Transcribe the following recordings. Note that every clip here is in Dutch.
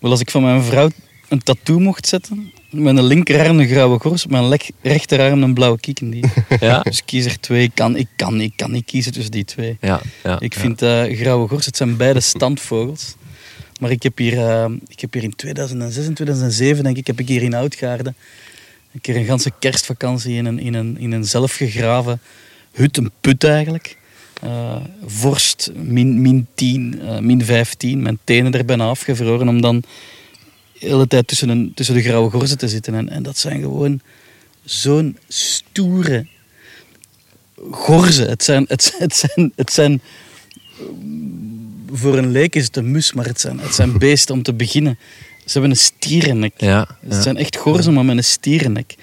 Wel, als ik van mijn vrouw een tattoo mocht zetten, met een linkerarm een grauwe gors, met mijn rechterarm een blauwe die. Ja? Dus kies er twee. Ik kan, ik, kan, ik kan niet kiezen tussen die twee. Ja, ja, ik vind uh, grauwe gors, het zijn beide standvogels. Maar ik heb hier, uh, ik heb hier in 2006 en 2007, denk ik, heb ik hier in Oudgaarden een keer een ganse kerstvakantie in een, in een, in een zelfgegraven hut, een put eigenlijk. Uh, vorst min, min 10, min 15, mijn tenen er bijna afgevroren om dan de hele tijd tussen, een, tussen de grauwe gorzen te zitten. En, en dat zijn gewoon zo'n stoere gorzen. Het zijn, het, het, zijn, het zijn... Voor een leek is het een mus, maar het zijn, het zijn beesten om te beginnen. Ze hebben een stierennek. Ja, Het zijn echt gorzen, maar met een stierennek.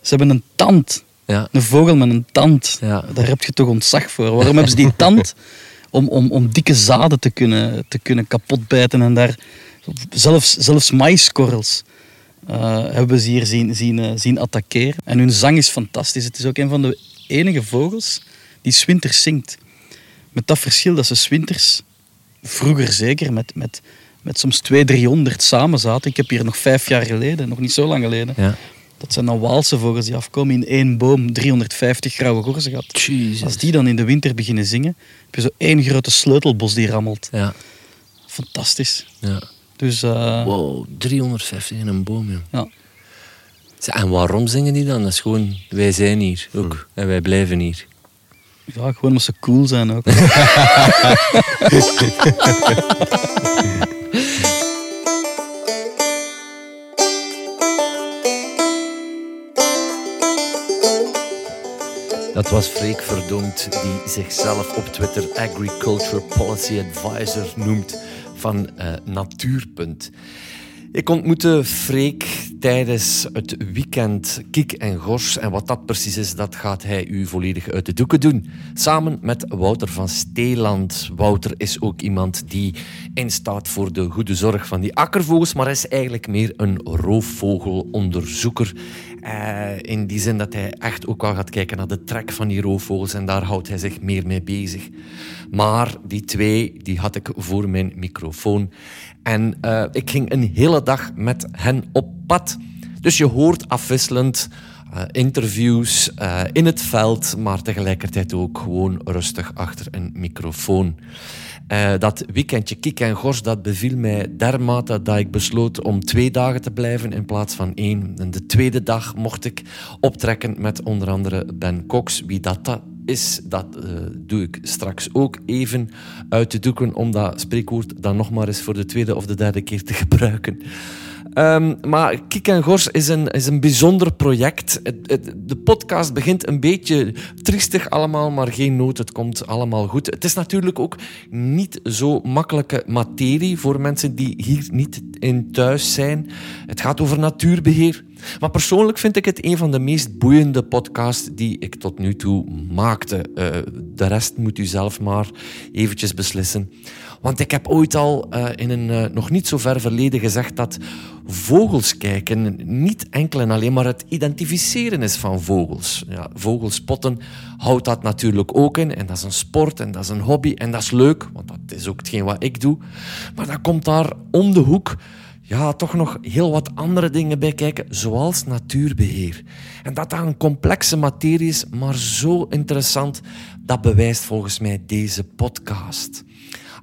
Ze hebben een tand. Ja. Een vogel met een tand. Ja. Daar heb je toch ontzag voor. Waarom hebben ze die tand? Om, om, om dikke zaden te kunnen, te kunnen kapotbijten en daar Zelfs, zelfs maiskorrels uh, hebben ze hier zien, zien, uh, zien attackeren. En hun zang is fantastisch. Het is ook een van de enige vogels die swinters zingt. Met dat verschil dat ze swinters, vroeger zeker, met, met, met soms 200, 300 samen zaten. Ik heb hier nog vijf jaar geleden, nog niet zo lang geleden. Ja. Dat zijn dan Waalse vogels die afkomen in één boom, 350 grauwe gorzen gehad. Als die dan in de winter beginnen zingen, heb je zo één grote sleutelbos die rammelt. Ja. Fantastisch. Ja. Dus, uh... Wow, 350 in een boom, joh. Ja. En waarom zingen die dan? Dat is gewoon, wij zijn hier ook. En wij blijven hier. Ja, gewoon omdat ze cool zijn ook. Dat was Freek Verdoemd, die zichzelf op Twitter Agriculture Policy Advisor noemt van uh, Natuurpunt. Ik ontmoette Freek tijdens het weekend Kik en Gors. En wat dat precies is, dat gaat hij u volledig uit de doeken doen. Samen met Wouter van Steeland. Wouter is ook iemand die instaat voor de goede zorg van die akkervogels, maar is eigenlijk meer een roofvogelonderzoeker. Uh, in die zin dat hij echt ook wel gaat kijken naar de trek van die roofvogels en daar houdt hij zich meer mee bezig. Maar die twee, die had ik voor mijn microfoon. En uh, ik ging een hele dag met hen op pad. Dus je hoort afwisselend uh, interviews uh, in het veld, maar tegelijkertijd ook gewoon rustig achter een microfoon. Dat weekendje Kik en Gors dat beviel mij dermate dat ik besloot om twee dagen te blijven in plaats van één. En de tweede dag mocht ik optrekken met onder andere Ben Cox. Wie dat, dat is, dat uh, doe ik straks ook even uit de doeken om dat spreekwoord dan nog maar eens voor de tweede of de derde keer te gebruiken. Um, maar Kik en Gors is een, is een bijzonder project. Het, de podcast begint een beetje triestig allemaal, maar geen nood. Het komt allemaal goed. Het is natuurlijk ook niet zo makkelijke materie voor mensen die hier niet in thuis zijn. Het gaat over natuurbeheer. Maar persoonlijk vind ik het een van de meest boeiende podcasts die ik tot nu toe maakte. Uh, de rest moet u zelf maar eventjes beslissen. Want ik heb ooit al uh, in een uh, nog niet zo ver verleden gezegd dat vogels kijken niet enkel en alleen maar het identificeren is van vogels. Ja, vogels spotten houdt dat natuurlijk ook in. En dat is een sport en dat is een hobby en dat is leuk, want dat is ook hetgeen wat ik doe. Maar dan komt daar om de hoek ja, toch nog heel wat andere dingen bij kijken, zoals natuurbeheer. En dat dat een complexe materie is, maar zo interessant, dat bewijst volgens mij deze podcast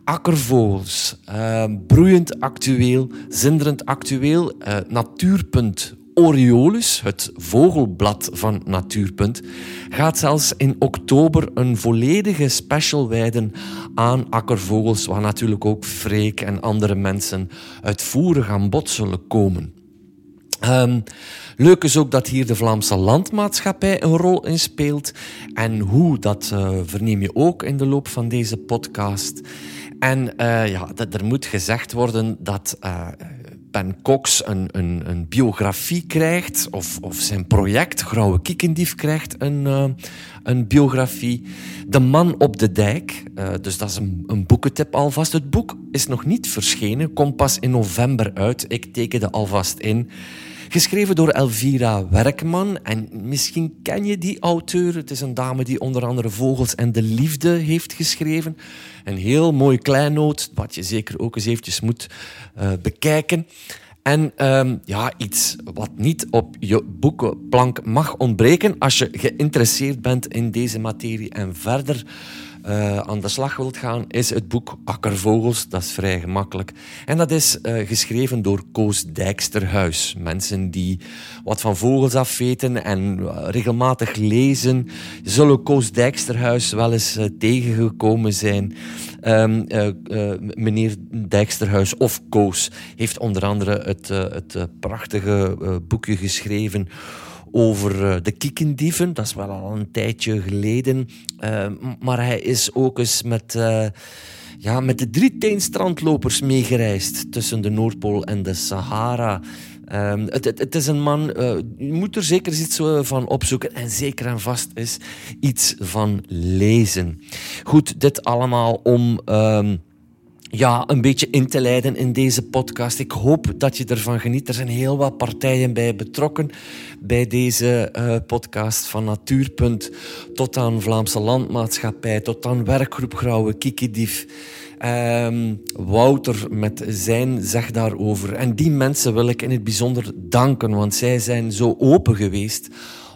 akkervogels, uh, broeiend actueel, zinderend actueel, uh, Natuurpunt Oriolus, het vogelblad van Natuurpunt, gaat zelfs in oktober een volledige special wijden aan akkervogels, waar natuurlijk ook Freek en andere mensen uitvoerig aan bod zullen komen. Um, leuk is ook dat hier de Vlaamse Landmaatschappij een rol in speelt. En hoe, dat uh, verneem je ook in de loop van deze podcast. En uh, ja, er moet gezegd worden dat uh, Ben Cox een, een, een, biografie krijgt, of, of zijn project Grauwe Kiekendief krijgt een, uh, een biografie. De Man op de Dijk, dus dat is een, een boekentip alvast. Het boek is nog niet verschenen, komt pas in november uit. Ik tekende alvast in. Geschreven door Elvira Werkman. En misschien ken je die auteur. Het is een dame die onder andere Vogels en de Liefde heeft geschreven. Een heel mooi kleinoot, wat je zeker ook eens eventjes moet uh, bekijken. En um, ja, iets wat niet op je boekenplank mag ontbreken als je geïnteresseerd bent in deze materie en verder uh, aan de slag wilt gaan, is het boek Akkervogels. Dat is vrij gemakkelijk. En dat is uh, geschreven door Koos Dijksterhuis. Mensen die wat van vogels af weten en uh, regelmatig lezen, zullen Koos Dijksterhuis wel eens tegengekomen zijn. Um, meneer Dijksterhuis of Koos heeft onder andere het, het prachtige boekje geschreven over eh, de kiekendieven. Dat is wel al een tijdje geleden. Uh, maar hij is ook eens met, uh, ja, met de drie strandlopers meegereisd tussen de Noordpool en de Sahara. Um, het, het, is een man, je moet er zeker iets van opzoeken en zeker en vast is iets van lezen. Goed, dit allemaal om um, ja, een beetje in te leiden in deze podcast. Ik hoop dat je ervan geniet. Er zijn heel wat partijen bij betrokken bij deze uh, podcast. Van Natuurpunt tot aan Vlaamse Landmaatschappij, tot aan Werkgroep Grauwe Kikidief. Um, Wouter met zijn zeg daarover. En die mensen wil ik in het bijzonder danken, want zij zijn zo open geweest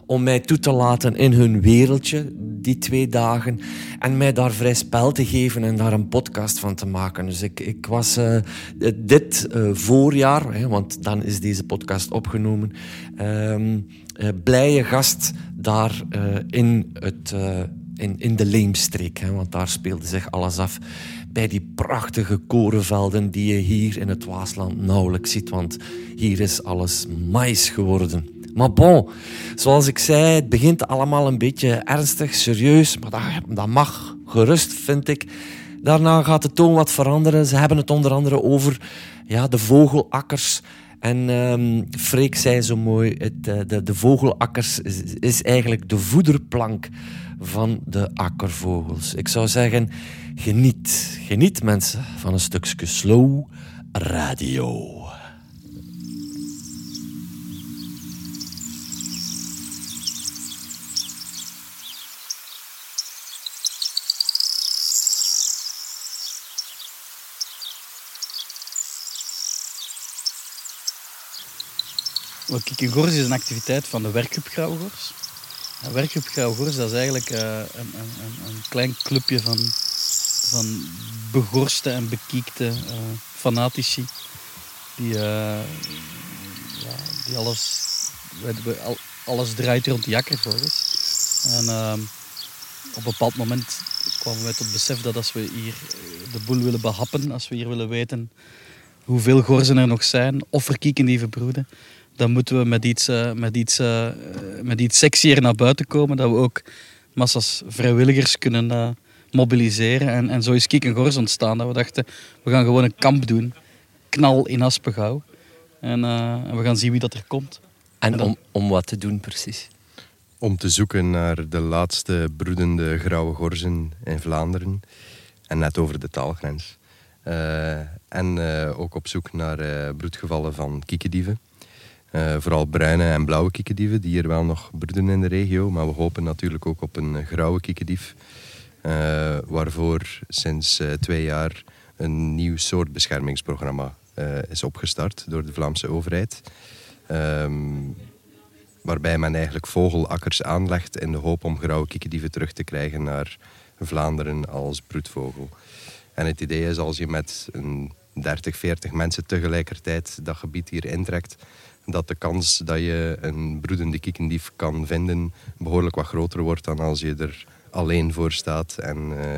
om mij toe te laten in hun wereldje, die twee dagen. En mij daar vrij spel te geven en daar een podcast van te maken. Dus ik, ik was uh, dit uh, voorjaar, hè, want dan is deze podcast opgenomen, um, blije gast daar in, het, in, in de Leemstreek. Hè, want daar speelde zich alles af bij die prachtige korenvelden die je hier in het Waasland nauwelijks ziet. Want hier is alles mais geworden. Maar bon, zoals ik zei, het begint allemaal een beetje ernstig, serieus. Maar dat, mag gerust, vind ik. Daarna gaat de toon wat veranderen. Ze hebben het onder andere over ja, de vogelakkers. En um, Freek zei zo mooi, het, eh, de, de vogelakkers is, is, eigenlijk de voederplank van de akkervogels. Ik zou zeggen, geniet, geniet mensen van een stukje slow radio. Wel, Kikengors is een activiteit van de werkgroep Grauwgors. De werkgroep Grauwgors dat is eigenlijk uh, een, een, een, klein clubje van, van begorste en bekiekte uh, fanatici. Die, uh, ja, die alles, alles draait rond die akkervogels. En ehm, op een bepaald moment kwamen wij tot besef dat als we hier de boel willen behappen, als we hier willen weten hoeveel gorzen er nog zijn, of er kieken die verbroeden, dan moeten we met iets, uh, met iets, uh, met iets sexier naar buiten komen. Dat we ook massas vrijwilligers kunnen uh, mobiliseren. En, en zo is Kiek en Gors ontstaan. Dat we dachten, we gaan gewoon een kamp doen. Knal in Aspengouw. En, en we gaan zien wie dat er komt. En, en om, om wat te doen precies? Om te zoeken naar de laatste broedende grauwe gorzen in Vlaanderen. En net over de taalgrens. en ook op zoek naar broedgevallen van kiekendieven. Uh, vooral bruine en blauwe kiekendieven die hier wel nog broeden in de regio. Maar we hopen natuurlijk ook op een grauwe kiekendief. Uh, waarvoor sinds uh, twee jaar een nieuw soort beschermingsprogramma is opgestart door de Vlaamse overheid. Um, waarbij men eigenlijk vogelakkers aanlegt in de hoop om grauwe kiekendieven terug te krijgen naar Vlaanderen als broedvogel. En het idee is als je met een 30, 40 mensen tegelijkertijd dat gebied hier intrekt, dat de kans dat je een broedende kiekendief kan vinden behoorlijk wat groter wordt dan als je er alleen voor staat en uh,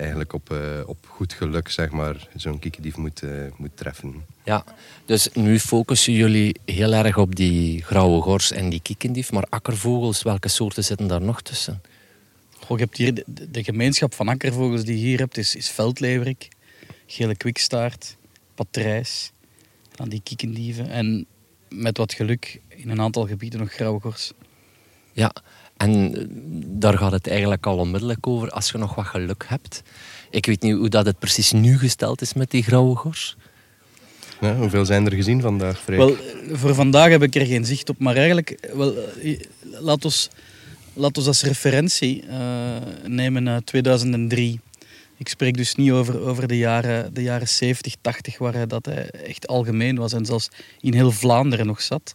eigenlijk op, uh, op goed geluk zeg maar, zo'n kiekendief moet, uh, moet treffen. Ja, dus nu focussen jullie heel erg op die grauwe gors en die kiekendief, maar akkervogels, welke soorten zitten daar nog tussen? Goh, je hebt hier de, de, gemeenschap van akkervogels die je hier hebt, is, is veldleverik, gele kwikstaart, patrijs, dan die kiekendieven. En met wat geluk in een aantal gebieden nog grauwgors. Ja, en daar gaat het eigenlijk al onmiddellijk over als je nog wat geluk hebt. Ik weet niet hoe dat het precies nu gesteld is met die grauwe gors. Ja, hoeveel zijn er gezien vandaag, Freek? Wel, voor vandaag heb ik er geen zicht op, maar eigenlijk, wel, eh, laat ons, laat ons als referentie eh, nemen naar 2003. Ik spreek dus niet over, over de, jaren, de jaren 70, 80, waar dat hij echt algemeen was en zelfs in heel Vlaanderen nog zat.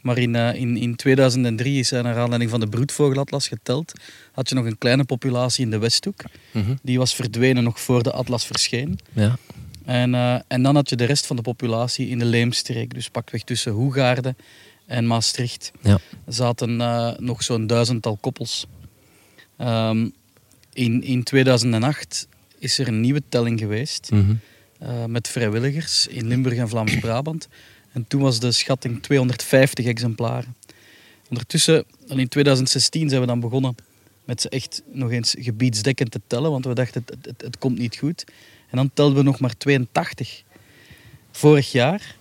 Maar in, eh, in, in 2003 is hij naar aanleiding van de broedvogelatlas geteld. Had je nog een kleine populatie in de Westhoek. Mhm. Die was verdwenen nog voor de atlas verscheen. Ja. En, eh, en dan had je de rest van de populatie in de Leemstreek. Dus pakweg tussen Hoegaarden en Maastricht. Ja. Zaten eh, nog zo'n duizendtal koppels. Ehm, in, in 2008 is er een nieuwe telling geweest. Mhm. eh, met vrijwilligers in Limburg en Vlaams-Brabant. En toen was de schatting 250 exemplaren. Ondertussen, al in 2016 zijn we dan begonnen met ze echt nog eens gebiedsdekkend te tellen, want we dachten het, het, het komt niet goed. En dan telden we nog maar 82. Vorig jaar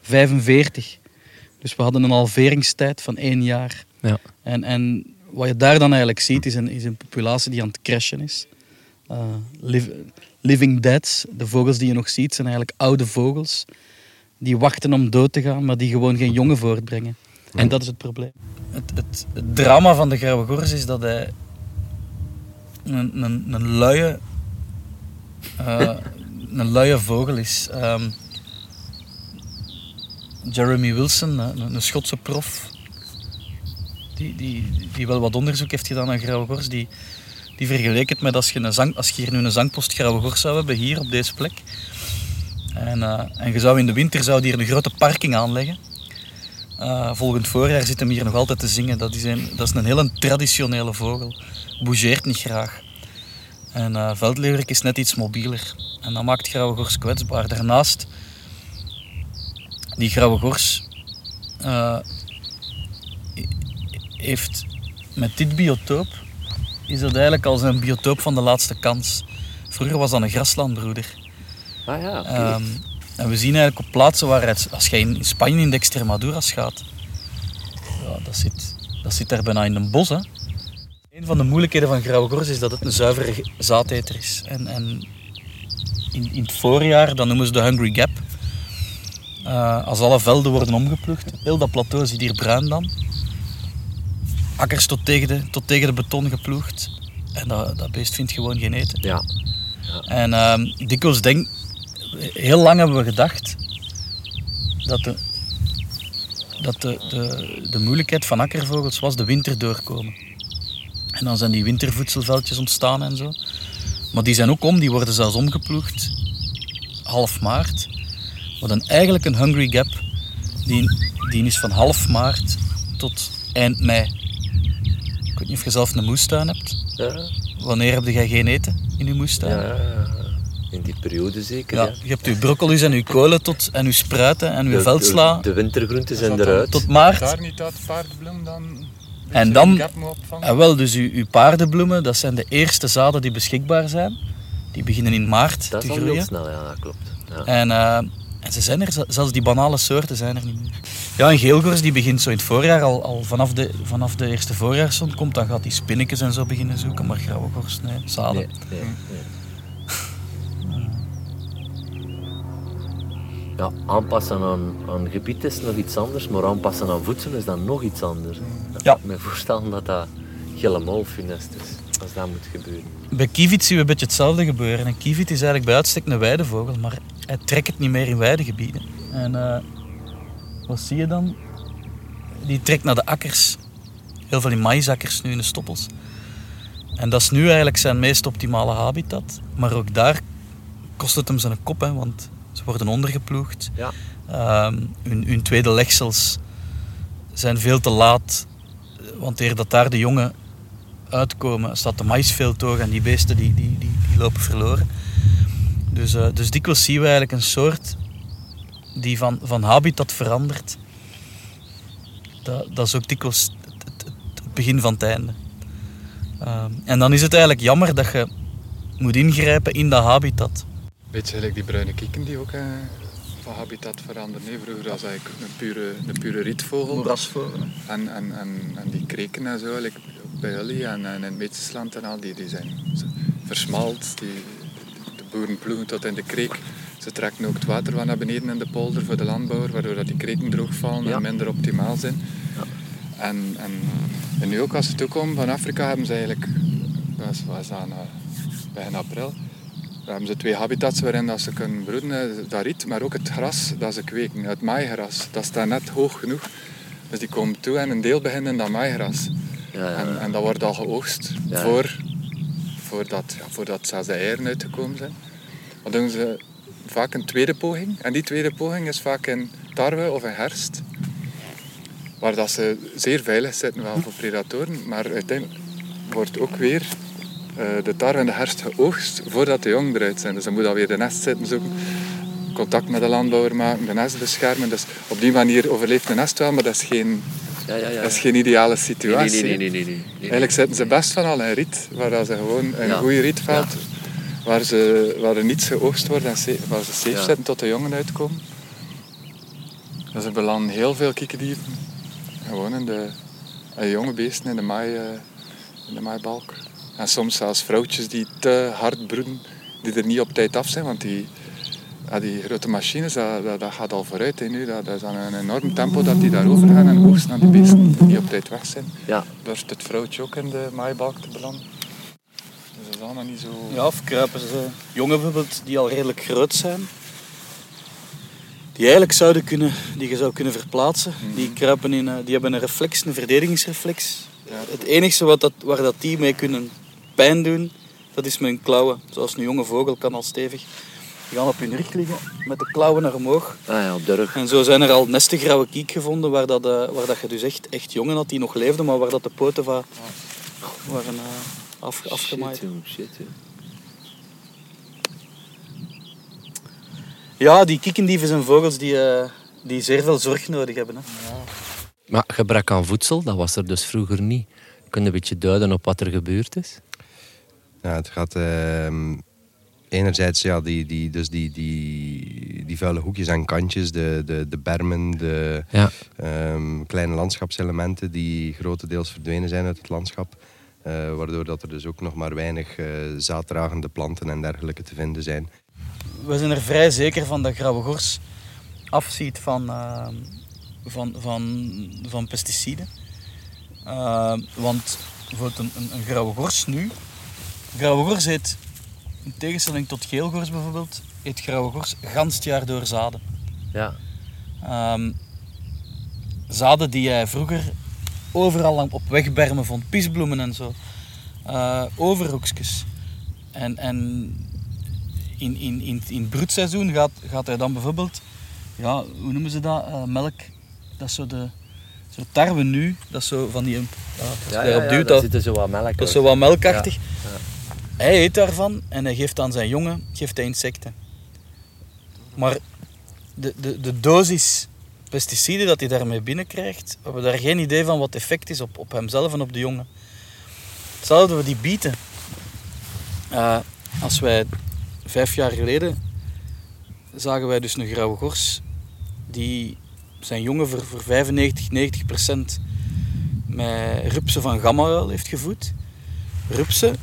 45. Dus we hadden een halveringstijd van één jaar. Ja. En, en wat je daar dan eigenlijk ziet, is een, is een populatie die aan het crashen is. Uh, liv- living deads, de vogels die je nog ziet, zijn eigenlijk oude vogels. Die wachten om dood te gaan, maar die gewoon geen jongen voortbrengen. En dat is het probleem. Het, het, het drama van de grauwe gors is dat hij een, een, een, luie, eh, een luie vogel is. Ehm, Jeremy Wilson, een, een Schotse prof, die, die, die wel wat onderzoek heeft gedaan aan grauwe gors, die, die vergeleek het met als je, een zang, als je hier nu een zangpost grauwe gors zou hebben, hier op deze plek. En, uh, en je zou in de winter zou hier een grote parking aanleggen. Uh, volgend voorjaar zit hem hier nog altijd te zingen. Dat is een, dat is een hele traditionele vogel. Bougeert niet graag. En uh, veldleeuwerik is net iets mobieler. En dat maakt grauwe gors kwetsbaar. Daarnaast, die grauwe gors heeft met dit biotoop, is dat eigenlijk als een biotoop van de laatste kans. Vroeger was dat een graslandbroeder. Ah ja, okay. um, en we zien eigenlijk op plaatsen waar het, als je in Spanje in de Extremaduras gaat, ja, dat, zit, dat zit daar bijna in een bos. Hè. Een van de moeilijkheden van grauwe gors is dat het een zuivere zaadeter is. En, en in, in, het voorjaar, dan noemen ze de Hungry Gap. Uh, als alle velden worden omgeplucht, heel dat plateau zit hier bruin dan. Akkers tot tegen de, tot tegen de beton geploegd. En dat, dat beest vindt gewoon geen eten. Ja. ja. En uh, dikwijls denk heel lang hebben we gedacht dat de, dat de, de, de moeilijkheid van akkervogels was de winter doorkomen. En dan zijn die wintervoedselveldjes ontstaan en zo. Maar die zijn ook om, die worden zelfs omgeploegd half maart. Wat een, eigenlijk een hungry gap, die, die is van half maart tot eind mei. Ik weet niet of je zelf een moestuin hebt. Ja. Wanneer heb jij geen eten in je moestuin? Ja, in die periode zeker. Ja, Ja. je hebt je broccolis en je kolen tot, en je spruiten en je De, veldsla de, de wintergroenten zijn dat eruit. tot maart. Daar niet uit paardenbloem dan... En dan-? En wel, dus uw, uw paardenbloemen, dat zijn de eerste zaden die beschikbaar zijn. Die beginnen in maart dat te is al heel groeien. snel, ja, dat klopt. Ja. En, eh, en ze zijn er, zel- zelfs die banale soorten zijn er niet meer. Ja, een geelgors die begint zo in het voorjaar, al, al vanaf, de, vanaf de eerste voorjaarszon komt, dan gaat die spinnetjes en zo beginnen zoeken. Maar grauwe gors, nee, zaden. Nee, nee, nee. Ja, aanpassen aan, aan gebied is nog iets anders, maar aanpassen aan voedsel is dan nog iets anders. Ik Ja. kan me voorstellen dat dat helemaal funest is, als dat moet gebeuren. Bij kievit zien we een beetje hetzelfde gebeuren. Een kievit is eigenlijk bij uitstek een weidevogel, maar hij trekt het niet meer in weidegebieden. En eh, wat zie je dan? Die trekt naar de akkers. Heel veel in maïsakkers nu in de stoppels. En dat is nu eigenlijk zijn meest optimale habitat. Maar ook daar kost het hem zijn kop, hè, want ze worden ondergeploegd. Ja. Ehm, hun, hun tweede legsels zijn veel te laat. Want eer dat daar de jongen uitkomen, staat de maïsveld toch en die beesten die, die, die, die lopen verloren. Dus, eh, dus dikwijls zien we eigenlijk een soort die van, van habitat verandert. Dat, dat is ook dikwijls het, het, het- het begin van het einde. Ehm, en dan is het eigenlijk jammer dat je moet ingrijpen in dat habitat. Beetje gelijk die bruine kieken die ook eh, van habitat veranderen. Nee, vroeger was eigenlijk een pure, een pure rietvogel. Moerasvogelen. En, en, en, en die kreken en zo, like bij jullie en, en in het Meetsland en al, die, die zijn versmalt. Die, de boeren ploegen tot in de kreek. Ze trekken ook het water wat naar beneden in de polder voor de landbouwer, waardoor dat die kreken droogvallen Ja. en minder optimaal zijn. Ja. En, en, en nu ook als ze toekomen van Afrika hebben ze eigenlijk, wat is dat, nou, begin april, hebben ze twee habitats waarin dat ze kunnen broeden, eh, dat riet, maar ook het gras dat ze kweken, het maaigras. Dat staat net hoog genoeg. Dus die komen toe en een deel beginnen in dat maaigras. Ja, En, en dat wordt al geoogst voor, voordat, ja, voordat zelfs de eieren uitgekomen zijn. Dan doen ze vaak een tweede poging. En die tweede poging is vaak in tarwe of in herfst. Waar dat ze zeer veilig zitten wel voor predatoren. Maar uiteindelijk wordt ook weer eh, de tarwe in de herfst geoogst voordat de jongen eruit zijn. Dus dan moet alweer de nest zitten zoeken. Contact met de landbouwer maken, de nest beschermen. Dus op die manier overleeft de nest wel, maar dat is geen, ja, ja, ja. dat is geen ideale situatie. nee, nee, nee, nee, nee, nee. Eigenlijk zitten ze best van al in riet, waar ze gewoon een Ja. goed rietveld, waar, ze, waar er niets geoogst wordt en waar ze safe Ja. zitten tot de jongen uitkomen. Dus er belanden heel veel kiekendieven gewoon in de in jonge beesten in de, maai, eh, in de maaibalk. En soms zelfs vrouwtjes die te hard broeden, die er niet op tijd af zijn, want die, ja, die grote machines, dat, dat, dat gaat al vooruit hè, nu. Dat, dat is aan een enorm tempo dat die daarover gaan en oogsten aan die beesten die op tijd weg zijn Ja, durft het vrouwtje ook in de maaibalk te belanden. Dus dat is allemaal niet zo... Ja, of kruipen ze. Jongen bijvoorbeeld, die al redelijk groot zijn. Die eigenlijk zouden kunnen, die je zou kunnen verplaatsen. Die kruipen in, eh, die hebben een reflex, een verdedigingsreflex. Ja. Het enige wat dat, waar dat die mee kunnen pijn doen, dat is met hun klauwen. Zoals een jonge vogel kan al stevig. Die gaan op hun rug liggen met de klauwen naar omhoog. ah, ja op de rug. En zo zijn er al nesten grauwe kiek gevonden waar, dat, eh, waar dat je dus echt, echt jongen had die nog leefden, maar waar dat de poten van waren eh, af, afgemaaid. Shit, joh, shit. Ja, die kiekendieven zijn vogels die, eh, die zeer veel zorg nodig hebben. Hè. Maar gebrek aan voedsel, dat was er dus vroeger niet. Kun je een beetje duiden op wat er gebeurd is? Ja, het gaat ehm, enerzijds ja, die, die, dus die, die, die vuile hoekjes en kantjes, de, de, de bermen, de Ja. ehm, kleine landschapselementen die grotendeels verdwenen zijn uit het landschap. Eh, waardoor dat er dus ook nog maar weinig eh, zaaddragende planten en dergelijke te vinden zijn. We zijn er vrij zeker van dat grauwe gors afziet van, eh, van, van, van pesticiden. Eh, want bijvoorbeeld een, een, een grauwe gors nu... Grauwe gors eet, in tegenstelling tot geelgors bijvoorbeeld, eet grauwe gors gans het jaar door zaden. Ja. Ehm, zaden die hij vroeger overal op wegbermen vond, pisbloemen en zo. Eh overhoekjes. En, en in, in, in, in het broedseizoen gaat, gaat hij dan bijvoorbeeld, ja, hoe noemen ze dat? Eh, melk. Dat is zo de zo tarwe nu, dat is zo van die. Ja, als je daarop duwt, daar dat, zit er zo wat melk dat is zo wat melkachtig. Hij eet daarvan en hij geeft aan zijn jongen geeft hij insecten. Maar de, de, de dosis pesticiden dat hij daarmee binnenkrijgt, we hebben daar geen idee van wat effect is op, op hemzelf en op de jongen. Hetzelfde we die bieten. Eh, als wij vijf jaar geleden zagen wij dus een grauwe gors die zijn jongen voor, voor 95, 90 procent met rupsen van gamma heeft gevoed. Rupsen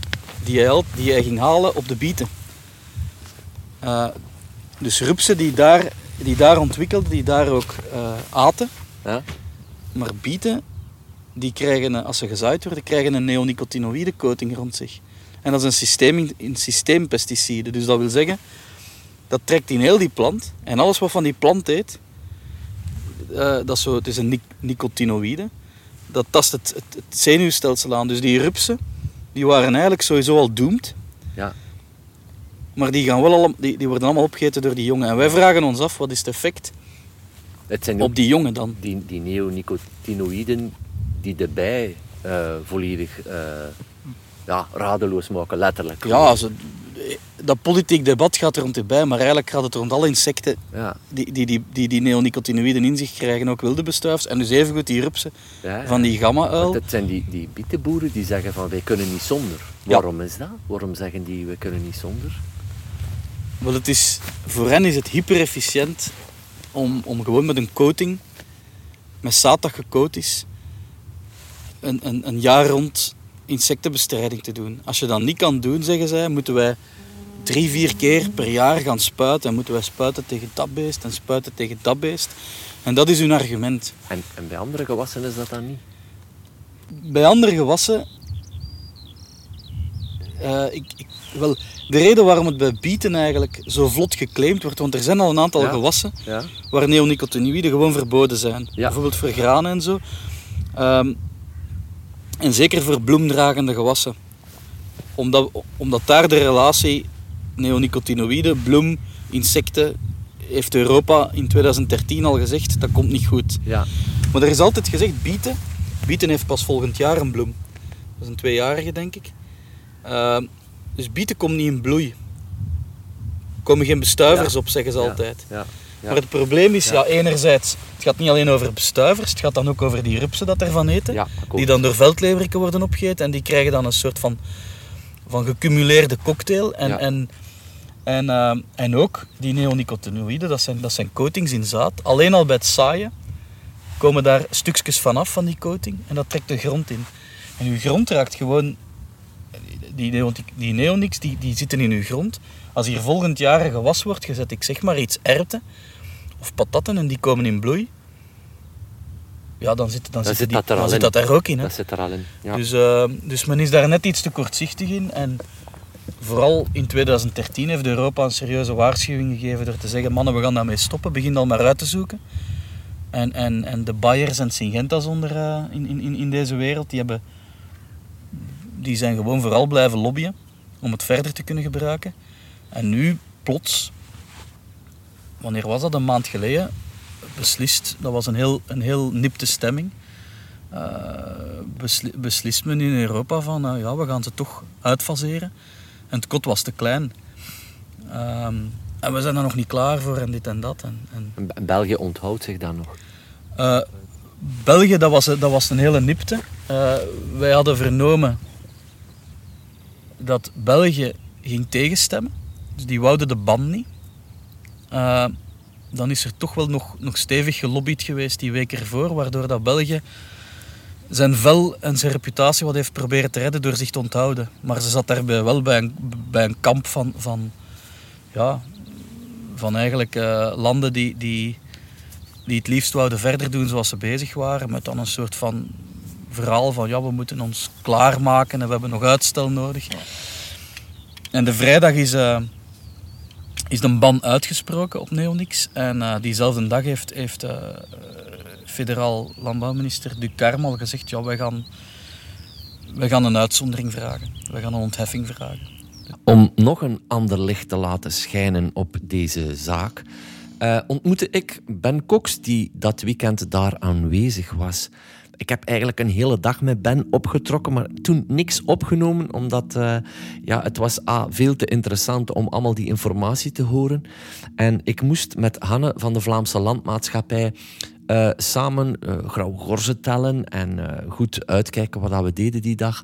die hij, al- die hij ging halen op de bieten. Eh, dus rupsen die daar, die daar ontwikkelden, die daar ook eh, aten. Ja? Maar bieten, die krijgen, als ze gezaaid worden, krijgen een neonicotinoïde coating rond zich. En dat is een, systeem, een systeempesticide. Dus dat wil zeggen, dat trekt in heel die plant. En alles wat van die plant eet, eh, dat is zo, het is een nic- nicotinoïde. Dat tast het, het, het zenuwstelsel aan. Dus die rupsen, die waren eigenlijk sowieso al doomed. Ja. Maar die, gaan wel al, die, die worden allemaal opgegeten door die jongen. En wij vragen ons af, wat is het effect Het zijn op die jongen dan? die, die neonicotinoïden die de bij eh, volledig eh, ja, radeloos maken, letterlijk. Ja, ze, dat politiek debat gaat er rond erbij, maar eigenlijk gaat het rond alle insecten Ja, die die, die, die, die neonicotinoïden in zich krijgen, ook wilde bestuivers. En dus evengoed die rupsen ja, van die gamma-uil. Het zijn die, die bietenboeren die zeggen van wij kunnen niet zonder. Waarom is dat? Waarom zeggen die we kunnen niet zonder? Wel, het is, voor hen is het hyper efficiënt om, om gewoon met een coating, met zaad dat gecoat is, een, een, een jaar rond insectenbestrijding te doen. Als je dat niet kan doen, zeggen zij, moeten wij drie, vier keer per jaar gaan spuiten. En moeten wij spuiten tegen dat beest en spuiten tegen dat beest. En dat is hun argument. En, en bij andere gewassen is dat dan niet? Bij andere gewassen... eh, ik, ik, wel, de reden waarom het bij bieten eigenlijk zo vlot geclaimd wordt, want er zijn al een aantal Ja. gewassen Ja. waar neonicotinoïden gewoon verboden zijn. Ja. Bijvoorbeeld voor granen en zo. Ehm, en zeker voor bloemdragende gewassen. Omdat, omdat daar de relatie neonicotinoïden, bloem, insecten, heeft Europa in 2013 al gezegd, dat komt niet goed. Ja. Maar er is altijd gezegd, bieten, bieten heeft pas volgend jaar een bloem. Dat is een tweejarige, denk ik. Ehm, dus bieten komt niet in bloei. Er komen geen bestuivers Ja. op, zeggen ze Ja. altijd. Ja. Maar het probleem is, Ja. enerzijds, het gaat niet alleen over bestuivers, het gaat dan ook over die rupsen dat ervan eten. Die dan door veldleveriken worden opgegeten en die krijgen dan een soort van, van gecumuleerde cocktail. En, en, en, eh, en ook die neonicotinoïden, dat zijn, dat zijn coatings in zaad. Alleen al bij het zaaien komen daar stukjes vanaf van die coating en dat trekt de grond in. En uw grond raakt gewoon... Die, neonic, die neonics die, die zitten in uw grond. Als hier volgend jaar een gewas wordt gezet, ik zeg maar iets erwten of patatten en die komen in bloei, ja, dan zit, dan Dan zit die, dat er dan zit dat er ook in. Hè? Dat zit er al in. Ja. Dus, eh, dus men is daar net iets te kortzichtig in. En vooral in 2013 heeft Europa een serieuze waarschuwing gegeven door te zeggen: mannen, we gaan daarmee stoppen, begin al maar uit te zoeken. En, en, en de Bayers en Syngentas onder, eh, in, in, in deze wereld, die, hebben, die zijn gewoon vooral blijven lobbyen om het verder te kunnen gebruiken. En nu, plots, wanneer was dat? Een maand geleden, beslist, dat was een heel, een heel nipte stemming, eh, besli- beslist men in Europa van eh, ja, we gaan ze toch uitfaseren. En het kot was te klein. Ehm, en we zijn daar nog niet klaar voor en dit en dat. En, en, En Be- België onthoudt zich dan nog. eh, België, dat was, dat was een hele nipte. Wij hadden vernomen dat België ging tegenstemmen. Dus die wouden de ban niet. Eh, dan is er toch wel nog, nog stevig gelobbyd geweest die week ervoor, waardoor dat België zijn vel en zijn reputatie wat heeft proberen te redden door zich te onthouden. Maar ze zat daarbij wel bij een, bij een kamp van, van, ja, van eigenlijk eh, landen die, die, die het liefst wouden verder doen zoals ze bezig waren. Met dan een soort van verhaal van ja, we moeten ons klaarmaken en we hebben nog uitstel nodig. En de vrijdag is, eh, is de ban uitgesproken op Neonix. En eh, diezelfde dag heeft, heeft eh, federaal landbouwminister Ducarme al gezegd ja, wij gaan, wij gaan een uitzondering vragen. Wij gaan een ontheffing vragen. Om nog een ander licht te laten schijnen op deze zaak, eh, ontmoette ik Ben Cox, die dat weekend daar aanwezig was. Ik heb eigenlijk een hele dag met Ben opgetrokken, maar toen niks opgenomen, omdat eh, ja, het was A, veel te interessant om allemaal die informatie te horen. En ik moest met Hanne van de Vlaamse Landmaatschappij eh, samen eh, grauwe gorzen tellen en goed uitkijken wat dat we deden die dag.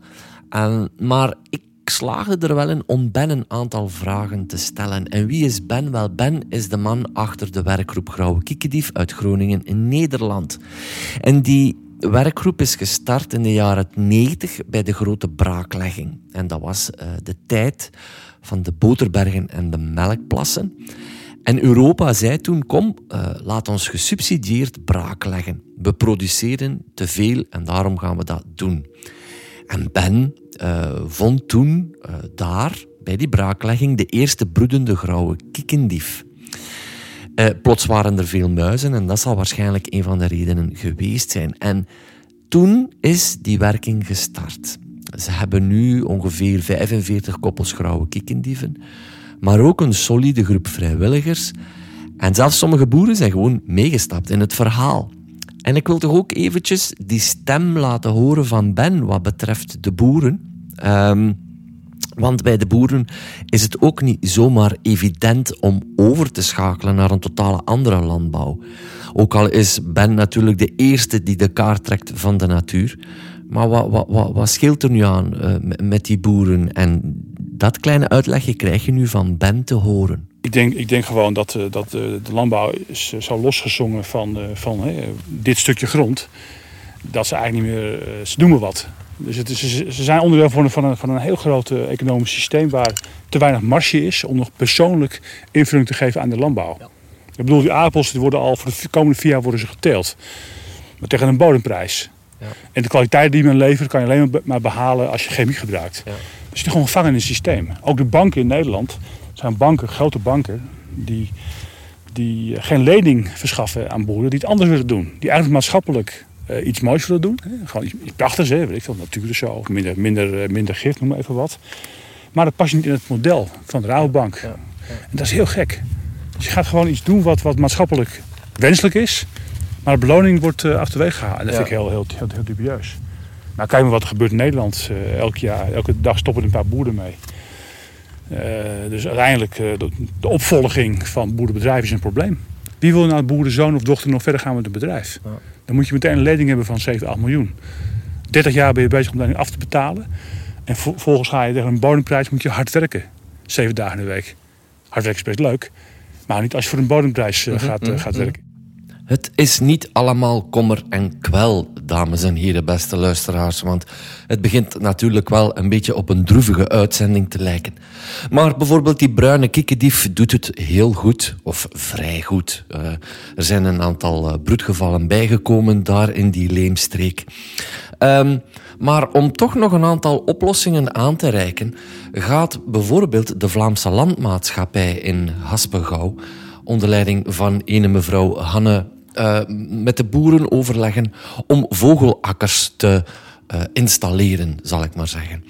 En, maar ik slaagde er wel in om Ben een aantal vragen te stellen. En wie is Ben? Wel, Ben is de man achter de werkgroep Grauwe Kiekedief uit Groningen in Nederland. En die werkgroep is gestart in de jaren 90 bij de grote braaklegging. En dat was eh, de tijd van de boterbergen en de melkplassen. En Europa zei toen, kom, eh, laat ons gesubsidieerd braakleggen. We produceren te veel en daarom gaan we dat doen. En Ben eh, vond toen daar, bij die braaklegging, de eerste broedende grauwe kiekendief. Eh, plots waren er veel muizen en dat zal waarschijnlijk een van de redenen geweest zijn. En toen is die werking gestart. Ze hebben nu ongeveer 45 koppels grauwe kiekendieven, maar ook een solide groep vrijwilligers. En zelfs sommige boeren zijn gewoon meegestapt in het verhaal. En ik wil toch ook eventjes die stem laten horen van Ben wat betreft de boeren. Ehm, want bij de boeren is het ook niet zomaar evident om over te schakelen naar een totale andere landbouw. Ook al is Ben natuurlijk de eerste die de kaart trekt van de natuur. Maar wat, wat, wat, wat scheelt er nu aan eh, met- die boeren? En dat kleine uitlegje krijg je nu van Ben te horen. Ik denk, ik denk gewoon dat, eh, dat eh, de landbouw is zo losgezongen van, van dit stukje grond. Dat ze eigenlijk niet meer, ze noemen wat. Dus het is, ze zijn onderdeel van een, van, een, van een heel groot eh, economisch systeem waar te weinig marge is om nog persoonlijk invulling te geven aan de landbouw. Ik bedoel, die aardappels die worden al voor de komende vier jaar worden ze geteeld. Maar tegen een bodemprijs. Ja. En de kwaliteit die men levert kan je alleen maar be- maar behalen als je chemie gebruikt. Ja. Dus die gewoon gevangen in het systeem. Ook de banken in Nederland zijn banken, grote banken, die, die geen lening verschaffen aan boeren die het anders willen doen. Die eigenlijk maatschappelijk eh, iets moois willen doen. Hè? Gewoon iets, iets prachtigs, hè? weet ik veel, natuur of zo. Minder, minder, eh, minder gif, noem maar even wat. Maar dat past niet in het model van de Rabobank. Ja, En dat is heel gek. Dus je gaat gewoon iets doen wat, wat maatschappelijk wenselijk is. Maar de beloning wordt eh achterwege gehaald. En dat vind ik heel, heel, heel, heel dubieus. Nou, kijk maar wat er gebeurt in Nederland. Elk jaar, elke dag stoppen er een paar boeren mee. Dus uiteindelijk, eh, de, de opvolging van boerenbedrijven is een probleem. Wie wil nou boerenzoon of dochter nog verder gaan met een bedrijf? Ja. Dan moet je meteen een lening hebben van 7, 8 miljoen. 30 jaar ben je bezig om dat af te betalen. En vo- vervolgens ga je tegen een bodemprijs moet je hard werken. Zeven dagen in de week. Hard werken is best leuk. Maar niet als je voor een bodemprijs eh, gaat, eh, gaat werken. Het is niet allemaal kommer en kwel, dames en heren, beste luisteraars. Want het begint natuurlijk wel een beetje op een droevige uitzending te lijken. Maar bijvoorbeeld die bruine kikkendief doet het heel goed, of vrij goed. Eh, er zijn een aantal eh, broedgevallen bijgekomen daar in die leemstreek. Ehm, maar om toch nog een aantal oplossingen aan te reiken, gaat bijvoorbeeld de Vlaamse Landmaatschappij in Haspengouw onder leiding van ene mevrouw Hanne eh, met de boeren overleggen om vogelakkers te eh, installeren, zal ik maar zeggen.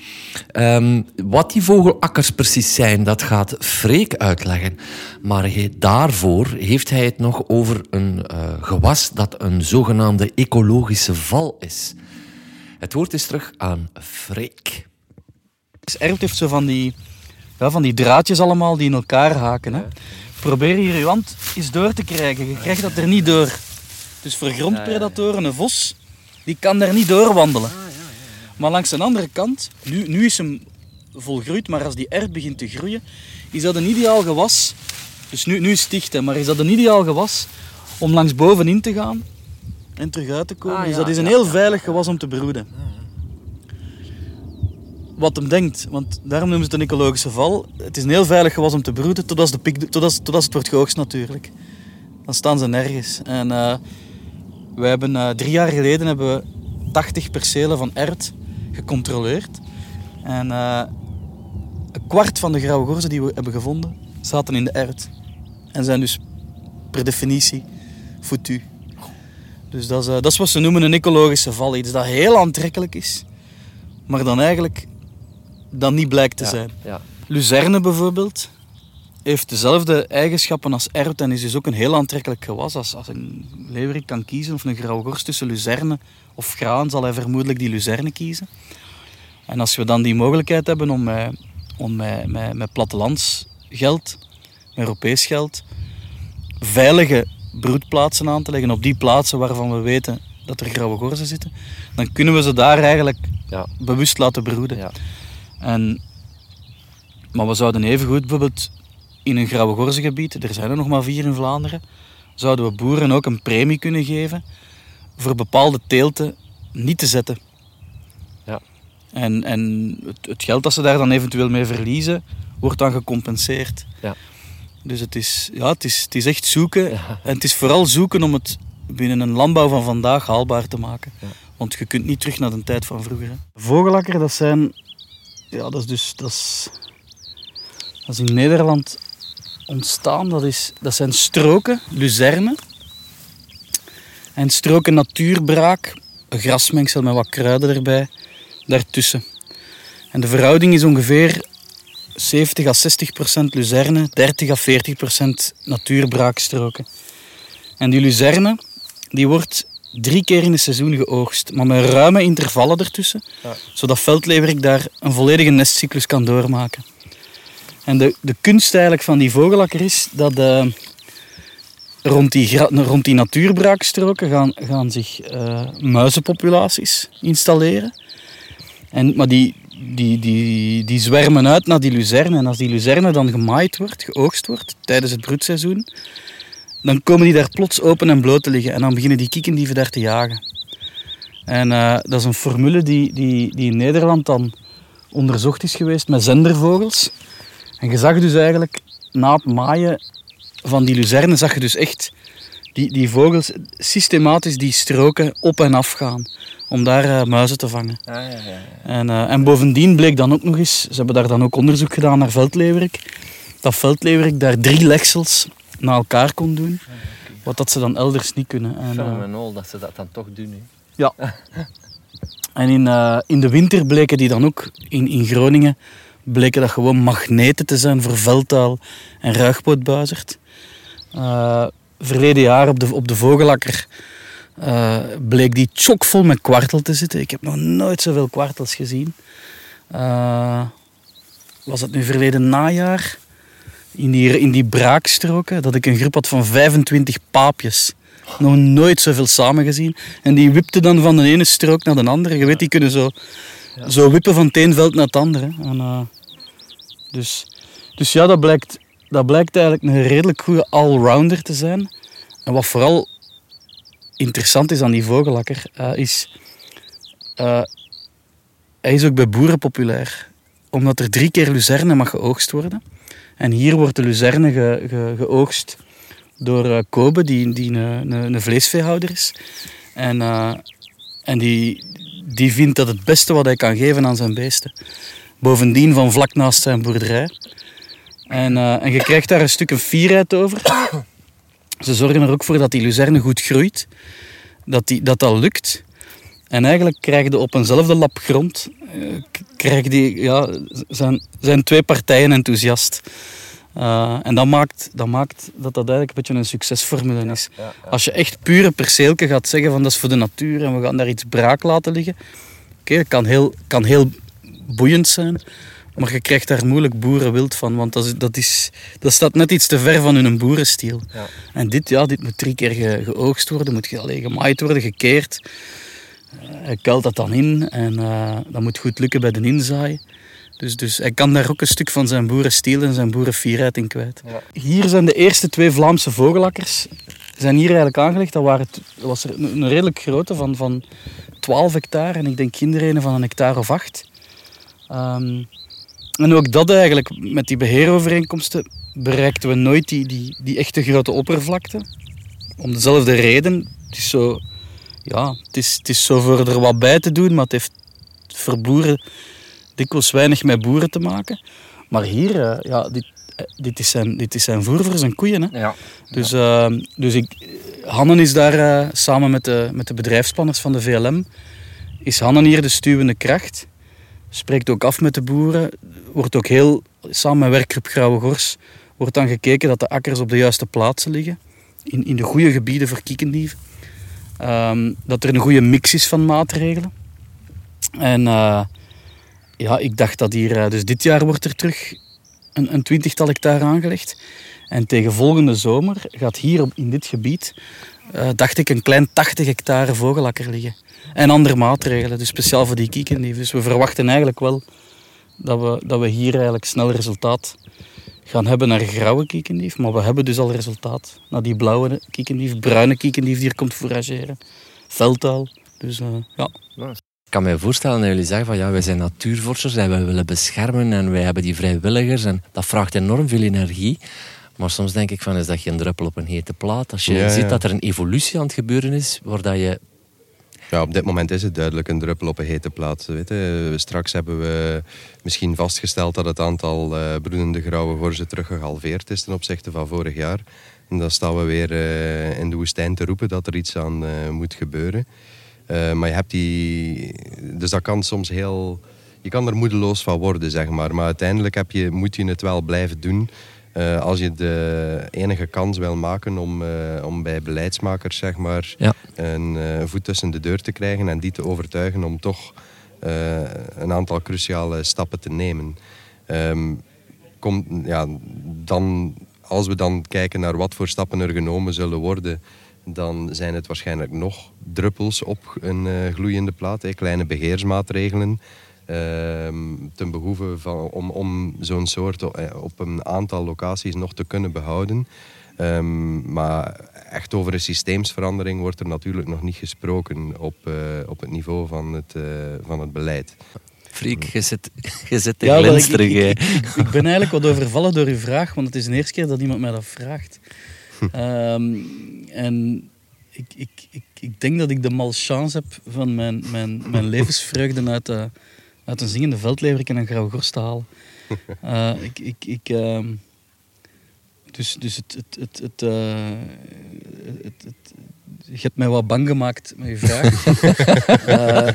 Ehm, wat die vogelakkers precies zijn, dat gaat Freek uitleggen. Maar hij- daarvoor heeft hij het nog over een eh, gewas dat een zogenaamde ecologische val is. Het woord is terug aan Freek. Erft heeft zo van die, ja, van die draadjes allemaal die in elkaar haken. Hè. Probeer hier je hand eens door te krijgen. Je krijgt dat er niet door. Dus voor grondpredatoren, een vos, die kan daar niet door wandelen. Maar langs de andere kant, nu, nu is hem volgroeid, maar als die erft begint te groeien, is dat een ideaal gewas. Dus nu, nu is het dicht, hè, maar is dat een ideaal gewas om langs bovenin te gaan en terug uit te komen. Ah, dus dat is een heel veilig gewas om te broeden wat hem denkt. Want daarom noemen ze het een ecologische val. Het is een heel veilig gewas om te broeden, tot als, de piek, tot als, tot als het wordt geoogst natuurlijk. Dan staan ze nergens. En eh wij hebben eh, drie jaar geleden hebben we 80 percelen van ert gecontroleerd. En eh, een kwart van de grauwe gorzen die we hebben gevonden, zaten in de ert. En zijn dus per definitie foutu. Dus dat is, dat is wat ze noemen een ecologische val. Iets dat heel aantrekkelijk is, maar dan eigenlijk dan niet blijkt te zijn. Ja. Luzerne bijvoorbeeld heeft dezelfde eigenschappen als ert en is dus ook een heel aantrekkelijk gewas. Als, als een leeuwerik kan kiezen of een grauwe gors tussen luzerne of graan, zal hij vermoedelijk die luzerne kiezen. En als we dan die mogelijkheid hebben om met, om met, met, met plattelandsgeld, met Europees geld, veilige broedplaatsen aan te leggen op die plaatsen waarvan we weten dat er grauwe gorzen zitten, dan kunnen we ze daar eigenlijk Ja. bewust laten broeden. Ja. En, maar we zouden evengoed bijvoorbeeld in een grauwe gorzengebied, er zijn er nog maar vier in Vlaanderen, zouden we boeren ook een premie kunnen geven voor bepaalde teelten niet te zetten. Ja. En, en het, het geld dat ze daar dan eventueel mee verliezen, wordt dan gecompenseerd. Ja. Dus het is, ja, het, is, het is echt zoeken. Ja. En het is vooral zoeken om het binnen een landbouw van vandaag haalbaar te maken. Ja. Want je kunt niet terug naar de tijd van vroeger. Hè. Vogelakker, dat zijn... Ja, dat is dus... Dat is, in Nederland ontstaan. Dat, is, dat zijn stroken, luzerne. En stroken natuurbraak. Een grasmengsel met wat kruiden erbij. Daartussen. En de verhouding is ongeveer 70 à 60 procent luzerne, 30 à 40 procent natuurbraakstroken. En die luzerne, die wordt drie keer in het seizoen geoogst, maar met ruime intervallen ertussen, Ja. zodat veldleverik daar een volledige nestcyclus kan doormaken. En de, de kunst eigenlijk van die vogelakker is dat eh, rond, die, rond die natuurbraakstroken gaan, gaan zich eh, muizenpopulaties installeren. En, maar die, die, die, die zwermen uit naar die luzerne. En als die luzerne dan gemaaid wordt, geoogst wordt, tijdens het broedseizoen, dan komen die daar plots open en bloot te liggen. En dan beginnen die kiekendieven daar te jagen. En eh, dat is een formule die, die, die in Nederland dan onderzocht is geweest met zendervogels. En je zag dus eigenlijk na het maaien van die luzernen, zag je dus echt die, die vogels systematisch die stroken op en af gaan. Om daar eh, muizen te vangen. Ah, ja, ja, ja. En, eh, en bovendien bleek dan ook nog eens, ze hebben daar dan ook onderzoek gedaan naar veldleeuwerik, dat veldleeuwerik daar drie legsels na elkaar kon doen. Wat dat ze dan elders niet kunnen. En, eh, Fenomenaal dat ze dat dan toch doen. Hè. ja. En in, eh, in de winter bleken die dan ook in, in Groningen bleken dat gewoon magneten te zijn voor veldtaal en ruigpootbuizerd. Eh, verleden jaar op de, op de Vogelakker eh, bleek die chockvol met kwartel te zitten. Ik heb nog nooit zoveel kwartels gezien. Eh, was het nu verleden najaar? In die, in die braakstroken, dat ik een groep had van 25 paapjes. Nog nooit zoveel samen gezien. En die wipten dan van de ene strook naar de andere. Je weet, die kunnen zo, zo wippen van het een veld naar het andere. En, eh, dus, dus ja, dat blijkt, dat blijkt eigenlijk een redelijk goede allrounder te zijn. En wat vooral interessant is aan die vogelakker, eh, is... eh, hij is ook bij boeren populair. Omdat er drie keer luzerne mag geoogst worden. En hier wordt de luzerne ge, ge- geoogst door eh, Kobe, die, die een, een, een vleesveehouder is. En, eh, en die, die vindt dat het beste wat hij kan geven aan zijn beesten. Bovendien van vlak naast zijn boerderij. En, eh, en je krijgt daar een stuk een fierheid over. Ze zorgen er ook voor dat die luzerne goed groeit. Dat die, dat, dat lukt. En eigenlijk krijg je op eenzelfde lap grond... eh, krijg die, ja, zijn, zijn twee partijen enthousiast. Eh, en dat maakt, dat maakt dat dat eigenlijk een beetje een succesformule is. Ja, ja. Als je echt pure perceelke gaat zeggen van dat is voor de natuur en we gaan daar iets braak laten liggen. Oké, dat kan heel, kan heel boeiend zijn. Maar je krijgt daar moeilijk boerenwild van, want dat, is, dat, is, dat staat net iets te ver van hun boerenstiel. Ja. En dit, ja, dit moet drie keer ge, geoogst worden, moet ge, allee, gemaaid worden, gekeerd. Eh, hij kuilt dat dan in en eh, dat moet goed lukken bij de inzaai. Dus, dus hij kan daar ook een stuk van zijn boerenstiel en zijn boerenfierheid in kwijt. Ja. Hier zijn de eerste twee Vlaamse vogelakkers zijn hier eigenlijk aangelegd. Dat, waren, t- dat was er een, een redelijk grote van, van 12 hectare en ik denk kinderen van een hectare of acht. Ehm, en ook dat eigenlijk, met die beheerovereenkomsten, bereikten we nooit die, die, die echte grote oppervlakte. Om dezelfde reden. Het is zo, ja, het is, het is zo voor er wat bij te doen, maar het heeft voor boeren dikwijls weinig met boeren te maken. Maar hier, eh, ja, dit, eh, dit, is zijn, dit is zijn voer voor zijn koeien. Hè. Ja. Dus, eh, dus ik, Hannen is daar samen met de, met de bedrijfsplanners van de VLM. Is Hannen hier de stuwende kracht. Spreekt ook af met de boeren. Wordt ook heel, samen met werkgroep Grauwe Gors, wordt dan gekeken dat de akkers op de juiste plaatsen liggen. In, in de goede gebieden voor kiekendieven. Ehm, dat er een goede mix is van maatregelen. En eh, ja, ik dacht dat hier, eh, dus dit jaar wordt er terug een, een twintigtal hectare aangelegd. En tegen volgende zomer gaat hier op, in dit gebied, eh, dacht ik, een klein 80 hectare vogelakker liggen. En andere maatregelen, dus speciaal voor die kiekendieven. Dus we verwachten eigenlijk wel dat we, dat we hier eigenlijk snel resultaat gaan hebben naar grauwe kiekendief. Maar we hebben dus al resultaat naar die blauwe kiekendief, bruine kiekendief die hier komt fourageren. Veldtaal. Dus eh, ja. Ik kan me voorstellen dat jullie zeggen van ja, wij zijn natuurvorsters en wij willen beschermen en wij hebben die vrijwilligers en dat vraagt enorm veel energie. Maar soms denk ik van, is dat geen druppel op een hete plaat? Als je Ja, ziet ja. dat er een evolutie aan het gebeuren is, waar dat je... Ja, op dit moment is het duidelijk een druppel op een hete plaat. Weet je. Straks hebben we misschien vastgesteld dat het aantal eh, broedende grauwe gorzen teruggehalveerd is ten opzichte van vorig jaar. En dan staan we weer eh, in de woestijn te roepen dat er iets aan eh, moet gebeuren. Maar je hebt die... Dus dat kan soms heel... Je kan er moedeloos van worden, zeg maar. Maar uiteindelijk heb je, moet je het wel blijven doen. Eh, als je de enige kans wil maken om, eh, om bij beleidsmakers, zeg maar, Ja. een eh, voet tussen de deur te krijgen en die te overtuigen om toch een aantal cruciale stappen te nemen. Ehm, komt, ja, dan, als we dan kijken naar wat voor stappen er genomen zullen worden, dan zijn het waarschijnlijk nog druppels op een gloeiende plaat. Kleine beheersmaatregelen ten behoeve van, om, om zo'n soort eh, op een aantal locaties nog te kunnen behouden. Ehm, maar echt over een systeemsverandering wordt er natuurlijk nog niet gesproken op, eh, op het niveau van het, eh, van het beleid. Freek, je zit, je zit te Ja, ik, glinsteren. ik, jij. ik, ik- ik ben eigenlijk wat overvallen door uw vraag, want het is de eerste keer dat iemand mij dat vraagt. Ehm, en ik, ik, ik, ik denk dat ik de malchance heb van mijn, mijn, mijn levensvreugde uit, de, uit een zingende veldleverik en een grauwe gorst te halen. Eh, ik, ik, ik, ehm, dus dus het, het, het, het, eh, het, het- je hebt mij wat bang gemaakt met je vraag. Eh,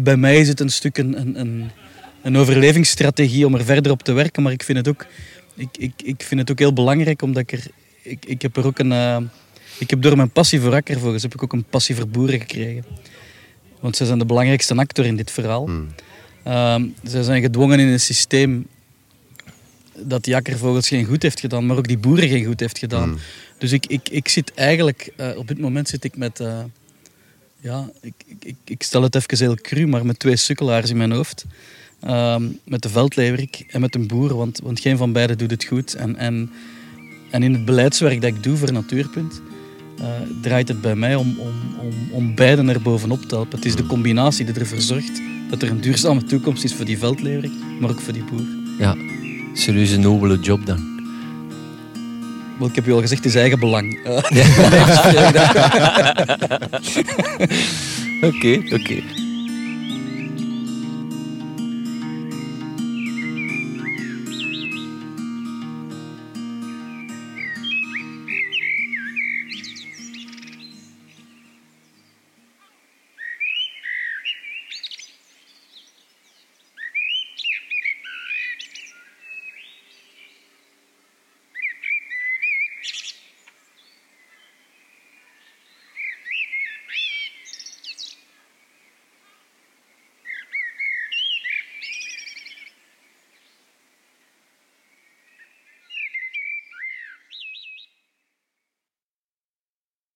bij mij is het een stuk een, een, een, een overlevingsstrategie om er verder op te werken, maar ik vind het ook, ik, ik, ik vind het ook heel belangrijk omdat ik er, ik, ik heb er ook een, ik heb door mijn passie voor akkervogels heb ik ook een passie voor boeren gekregen. Want zij zijn de belangrijkste actor in dit verhaal. Ehm, zij zijn gedwongen in een systeem dat die akkervogels geen goed heeft gedaan, maar ook die boeren geen goed heeft gedaan. Hmm. Dus ik, ik, ik zit eigenlijk, eh, op dit moment zit ik met, eh, ja, ik, ik, ik, stel het even heel cru, maar met twee sukkelaars in mijn hoofd. Ehm, met de veldleverik en met een boer, want, want geen van beiden doet het goed. En, en, en in het beleidswerk dat ik doe voor Natuurpunt, eh, draait het bij mij om, om, om, om beiden er bovenop te helpen. Het is de combinatie die ervoor zorgt dat er een duurzame toekomst is voor die veldleverik, maar ook voor die boer. Ja, serieus een nobele job dan. Wel, ik heb u al gezegd, het is eigen belang. Oké, oké.